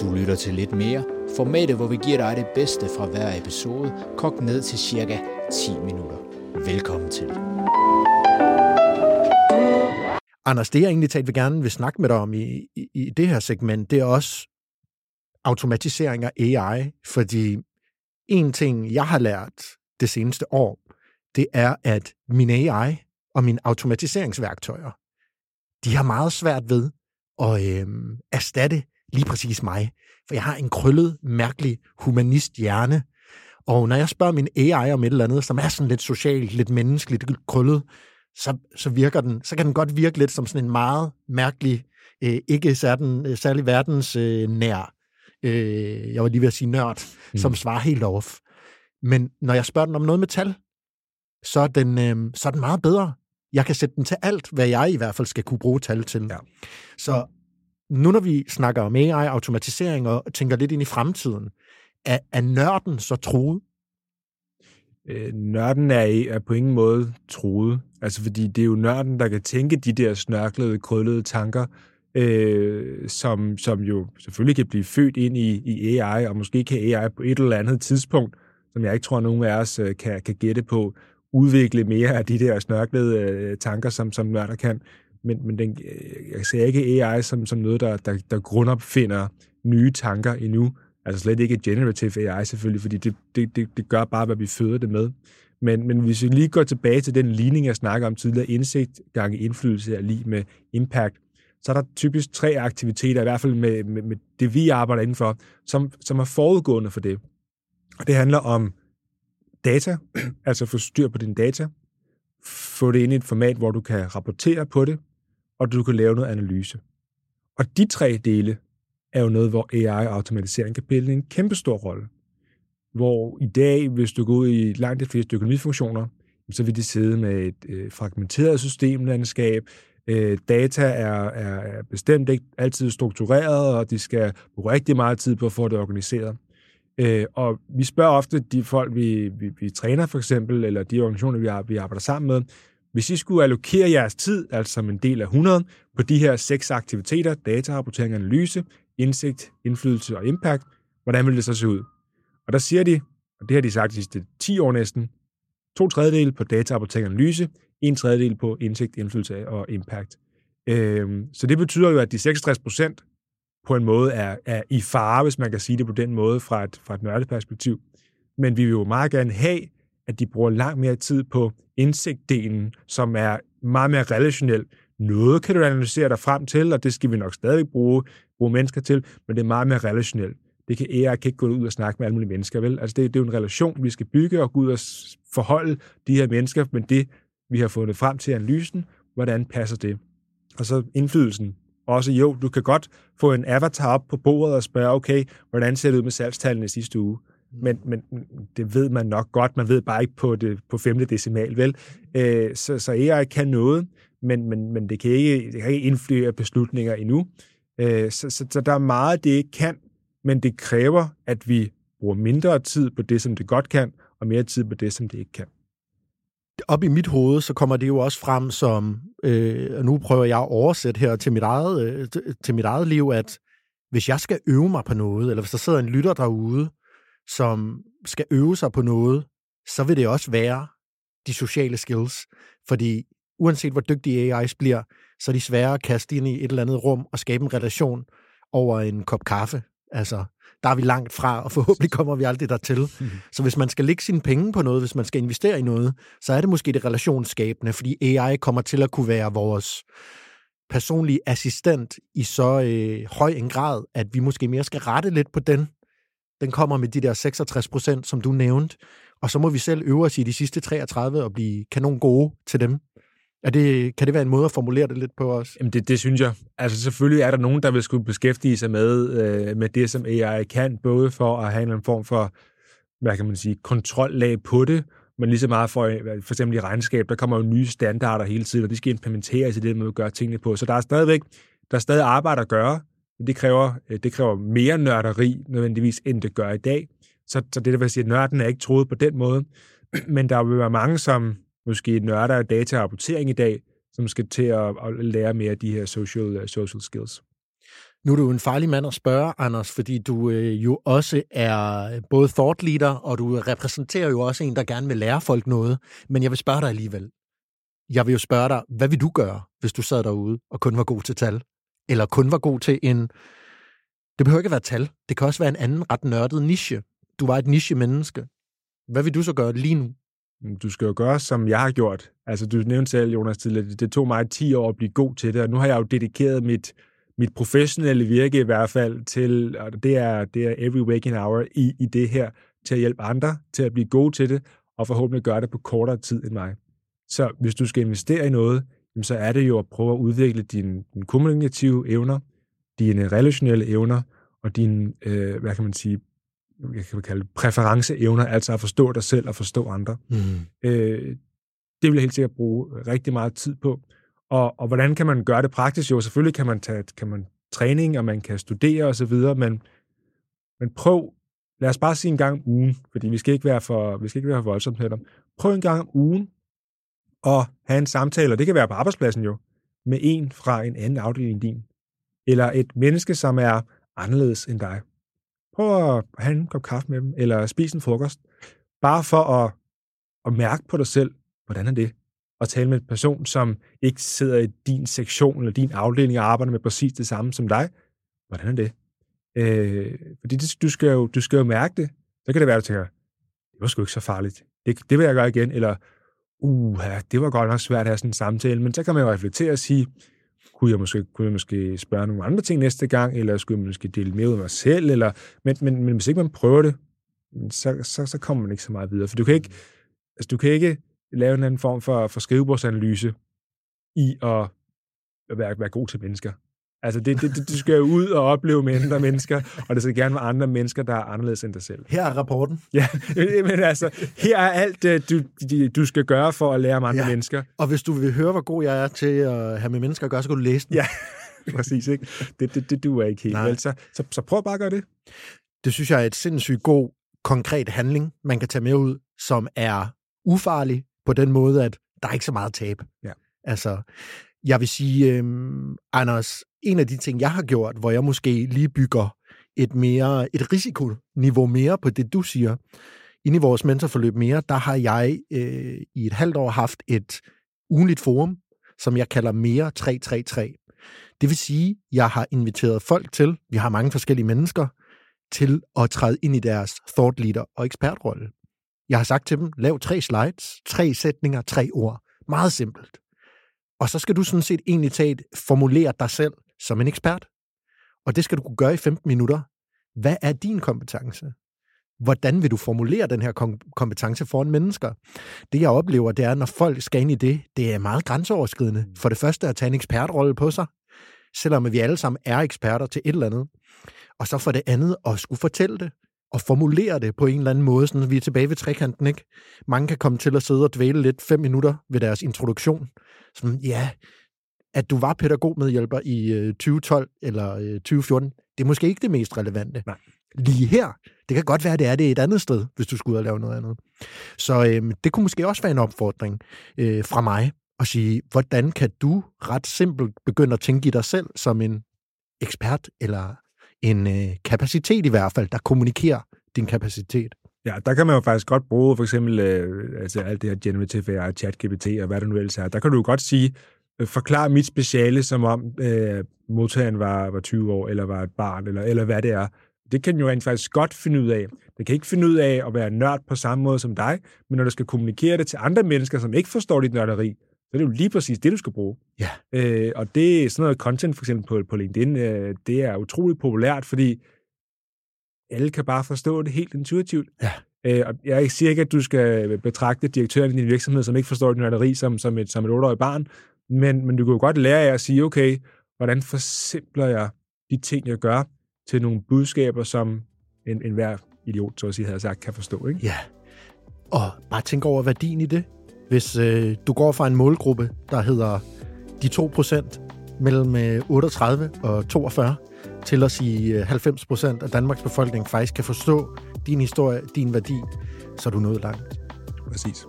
Du lytter til lidt mere. Formatet, hvor vi giver dig det bedste fra hver episode, kogt ned til cirka 10 minutter. Velkommen til. Anders, det jeg egentlig talt vil gerne vil snakke med dig om i, i, i det her segment, det er også automatisering af AI, fordi en ting, jeg har lært det seneste år, det er, at min AI og mine automatiseringsværktøjer, de har meget svært ved at øh, erstatte lige præcis mig. For jeg har en krøllet, mærkelig humanist hjerne. Og når jeg spørger min AI om et eller andet, som er sådan lidt socialt, lidt menneskeligt krøllet, så, så virker den, så kan den godt virke lidt som sådan en meget mærkelig, øh, ikke særlig, øh, særlig verdens øh, nær, øh, jeg var lige ved at sige nørd, mm. som svarer helt off. Men når jeg spørger den om noget med tal, så er den, øh, så er den meget bedre. Jeg kan sætte den til alt, hvad jeg i hvert fald skal kunne bruge tal til. Ja. Så nu når vi snakker om AI, automatisering og tænker lidt ind i fremtiden, er, er nørden så truet? Øh, nørden er, er på ingen måde truet. Altså, fordi det er jo nørden, der kan tænke de der snørklede, krøllede tanker, øh, som, som jo selvfølgelig kan blive født ind i, i AI, og måske kan AI på et eller andet tidspunkt, som jeg ikke tror, nogen af os øh, kan, kan gætte på, udvikle mere af de der snørklede øh, tanker, som, som nørder kan. Men, men den, øh, jeg ser ikke AI som, som noget, der, der, der grundopfinder nye tanker endnu. Altså slet ikke generative AI selvfølgelig, fordi det, det, det, det gør bare, hvad vi føder det med. Men, men hvis vi lige går tilbage til den ligning, jeg snakker om tidligere, indsigt gange indflydelse er lige med impact, så er der typisk tre aktiviteter, i hvert fald med, med, med det, vi arbejder indenfor, som, som er forudgående for det. Og det handler om data, altså få styr på dine data, få det ind i et format, hvor du kan rapportere på det, og du kan lave noget analyse. Og de tre dele er jo noget, hvor AI og automatisering kan spille en kæmpe stor rolle. Hvor i dag, hvis du går ud i langt de fleste økonomifunktioner, så vil de sidde med et øh, fragmenteret systemlandskab. Øh, data er, er, er bestemt ikke altid struktureret, og de skal bruge rigtig meget tid på at få det organiseret. Øh, og vi spørger ofte de folk, vi, vi, vi træner for eksempel, eller de organisationer, vi, har, vi arbejder sammen med, hvis I skulle allokere jeres tid, altså som en del af 100, på de her seks aktiviteter, data, rapportering, analyse, indsigt, indflydelse og impact, hvordan ville det så se ud? Og der siger de, og det har de sagt de sidste 10 år næsten, to tredjedel på data, rapportering analyse, en tredjedel på indsigt, indflydelse og impact. Øhm, så det betyder jo, at de 66 procent på en måde er, er i fare, hvis man kan sige det på den måde fra et, fra et nørdeperspektiv. Men vi vil jo meget gerne have, at de bruger langt mere tid på indsigtdelen, som er meget mere relationel. Noget kan du analysere dig frem til, og det skal vi nok stadig bruge, bruge mennesker til, men det er meget mere relationelt. Det kan AI kan ikke gå ud og snakke med alle mulige mennesker, vel? Altså det, det er jo en relation, vi skal bygge og gå ud og forholde de her mennesker, men det, vi har fundet frem til analysen, hvordan passer det? Og så indflydelsen. Også jo, du kan godt få en avatar op på bordet og spørge, okay, hvordan ser det ud med salgstallene sidste uge? Men, men det ved man nok godt. Man ved bare ikke på, det, på femte decimal, vel? Øh, så, så AI kan noget, men, men, men det, kan ikke, det kan ikke indflyde beslutninger endnu. Øh, så, så, så der er meget, det ikke kan, men det kræver, at vi bruger mindre tid på det, som det godt kan, og mere tid på det, som det ikke kan. Op i mit hoved, så kommer det jo også frem som, øh, og nu prøver jeg at oversætte her til mit, eget, øh, til mit eget liv, at hvis jeg skal øve mig på noget, eller hvis der sidder en lytter derude, som skal øve sig på noget, så vil det også være de sociale skills. Fordi uanset hvor dygtige AI's bliver, så er de svære at kaste ind i et eller andet rum og skabe en relation over en kop kaffe. Altså, der er vi langt fra, og forhåbentlig kommer vi aldrig dertil. Mm. Så hvis man skal lægge sine penge på noget, hvis man skal investere i noget, så er det måske det relationsskabende, fordi AI kommer til at kunne være vores personlige assistent i så øh, høj en grad, at vi måske mere skal rette lidt på den, den kommer med de der 66 procent, som du nævnte, og så må vi selv øve os i de sidste 33 og blive kanon gode til dem. Er det, kan det være en måde at formulere det lidt på os? Jamen det, det synes jeg. Altså selvfølgelig er der nogen, der vil skulle beskæftige sig med, øh, med det, som AI kan, både for at have en form for, hvad kan man sige, kontrollag på det, men lige så meget for, for eksempel i regnskab, der kommer jo nye standarder hele tiden, og de skal implementeres i det, man gør tingene på. Så der er stadigvæk der er stadig arbejde at gøre, det kræver, øh, det kræver mere nørderi nødvendigvis, end det gør i dag. Så, så det der vil sige, at nørden er ikke troet på den måde. Men der vil være mange, som måske nørder af data og rapportering i dag, som skal til at, at lære mere af de her social, øh, social skills. Nu er du en farlig mand at spørge, Anders, fordi du øh, jo også er både thought leader, og du repræsenterer jo også en, der gerne vil lære folk noget. Men jeg vil spørge dig alligevel. Jeg vil jo spørge dig, hvad vil du gøre, hvis du sad derude og kun var god til tal? Eller kun var god til en... Det behøver ikke være tal. Det kan også være en anden ret nørdet niche. Du var et niche-menneske. Hvad vil du så gøre lige nu? Du skal jo gøre, som jeg har gjort. Altså, du nævnte selv, Jonas, tidligere, det tog mig 10 år at blive god til det, og nu har jeg jo dedikeret mit, mit professionelle virke i hvert fald til, og det er, det er every waking hour i, i det her, til at hjælpe andre til at blive gode til det, og forhåbentlig gøre det på kortere tid end mig. Så hvis du skal investere i noget, så er det jo at prøve at udvikle dine, dine kommunikative evner, dine relationelle evner, og dine, øh, hvad kan man sige, jeg kan kalde præferenceevner, altså at forstå dig selv og forstå andre. Mm. Øh, det vil jeg helt sikkert bruge rigtig meget tid på. Og, og hvordan kan man gøre det praktisk? Jo, selvfølgelig kan man tage kan man træning, og man kan studere osv., men, men prøv, lad os bare sige en gang om ugen, fordi vi skal ikke være for, vi skal ikke være for voldsomt dem. Prøv en gang om ugen at have en samtale, og det kan være på arbejdspladsen jo, med en fra en anden afdeling end din. Eller et menneske, som er anderledes end dig. Prøv at have en kop kaffe med dem, eller spise en frokost. Bare for at, at mærke på dig selv, hvordan er det? At tale med en person, som ikke sidder i din sektion eller din afdeling og arbejder med præcis det samme som dig. Hvordan er det? Øh, fordi det, du, skal jo, du skal jo mærke det. Så kan det være, at du tænker, det var sgu ikke så farligt. Det, det vil jeg gøre igen. Eller, uh, det var godt nok svært at have sådan en samtale. Men så kan man jo reflektere og sige, kunne jeg måske, kunne jeg måske spørge nogle andre ting næste gang, eller skulle jeg måske dele mere ud af mig selv, eller, men, men, men hvis ikke man prøver det, så, så, så kommer man ikke så meget videre. For du kan ikke, altså, du kan ikke lave en anden form for, for skrivebordsanalyse i at være, være god til mennesker. Altså, det, det, du skal jo ud og opleve med andre mennesker, og det skal gerne være andre mennesker, der er anderledes end dig selv. Her er rapporten. Ja, men altså, her er alt, øh, du, du skal gøre for at lære om andre ja. mennesker. Og hvis du vil høre, hvor god jeg er til at have med mennesker at gøre, så kan du læse den. Ja, præcis. Ikke? Det, det, det duer ikke helt. Vel? Så, så, så prøv bare at gøre det. Det synes jeg er et sindssygt god, konkret handling, man kan tage med ud, som er ufarlig på den måde, at der er ikke så meget tab. Ja. Altså, jeg vil sige, øh, Anders, en af de ting, jeg har gjort, hvor jeg måske lige bygger et mere et risikoniveau mere på det, du siger, inde i vores mentorforløb mere, der har jeg øh, i et halvt år haft et ugenligt forum, som jeg kalder mere 333. Det vil sige, jeg har inviteret folk til, vi har mange forskellige mennesker, til at træde ind i deres thought leader og ekspertrolle. Jeg har sagt til dem, lav tre slides, tre sætninger, tre ord. Meget simpelt. Og så skal du sådan set egentlig tage et, formulere dig selv som en ekspert. Og det skal du kunne gøre i 15 minutter. Hvad er din kompetence? Hvordan vil du formulere den her kompetence foran mennesker? Det jeg oplever, det er, når folk skal ind i det, det er meget grænseoverskridende. For det første at tage en ekspertrolle på sig, selvom vi alle sammen er eksperter til et eller andet. Og så for det andet at skulle fortælle det og formulere det på en eller anden måde, sådan at vi er tilbage ved trekanten, ikke? Mange kan komme til at sidde og dvæle lidt fem minutter ved deres introduktion. Sådan, ja, at du var pædagogmedhjælper i 2012 øh, eller 2014, øh, det er måske ikke det mest relevante. Nej. Lige her. Det kan godt være, at det er det et andet sted, hvis du skulle ud og lave noget andet. Så øh, det kunne måske også være en opfordring øh, fra mig at sige, hvordan kan du ret simpelt begynde at tænke i dig selv som en ekspert eller en øh, kapacitet i hvert fald, der kommunikerer din kapacitet. Ja, der kan man jo faktisk godt bruge for eksempel øh, altså alt det her generative AI, ChatGPT og hvad det nu ellers er. Der kan du jo godt sige, øh, forklar mit speciale, som om øh, modtageren var, var 20 år, eller var et barn, eller, eller hvad det er. Det kan den jo rent faktisk godt finde ud af. Det kan ikke finde ud af at være nørd på samme måde som dig, men når du skal kommunikere det til andre mennesker, som ikke forstår dit nørderi, så er det jo lige præcis det, du skal bruge. Ja. Øh, og det er sådan noget content, for eksempel på, på LinkedIn, øh, det er utroligt populært, fordi alle kan bare forstå det helt intuitivt. Ja. Øh, og jeg siger ikke, at du skal betragte direktøren i din virksomhed, som ikke forstår din nørderi, som, som et, som et 8-årig barn, men, men du kan jo godt lære af at sige, okay, hvordan forsimpler jeg de ting, jeg gør, til nogle budskaber, som en, en hver idiot, så at sige, havde sagt, kan forstå. Ikke? Ja. Og bare tænk over værdien i det. Hvis øh, du går fra en målgruppe, der hedder de 2% mellem øh, 38 og 42, til at sige øh, 90% af Danmarks befolkning faktisk kan forstå din historie, din værdi, så er du nået langt. Præcis.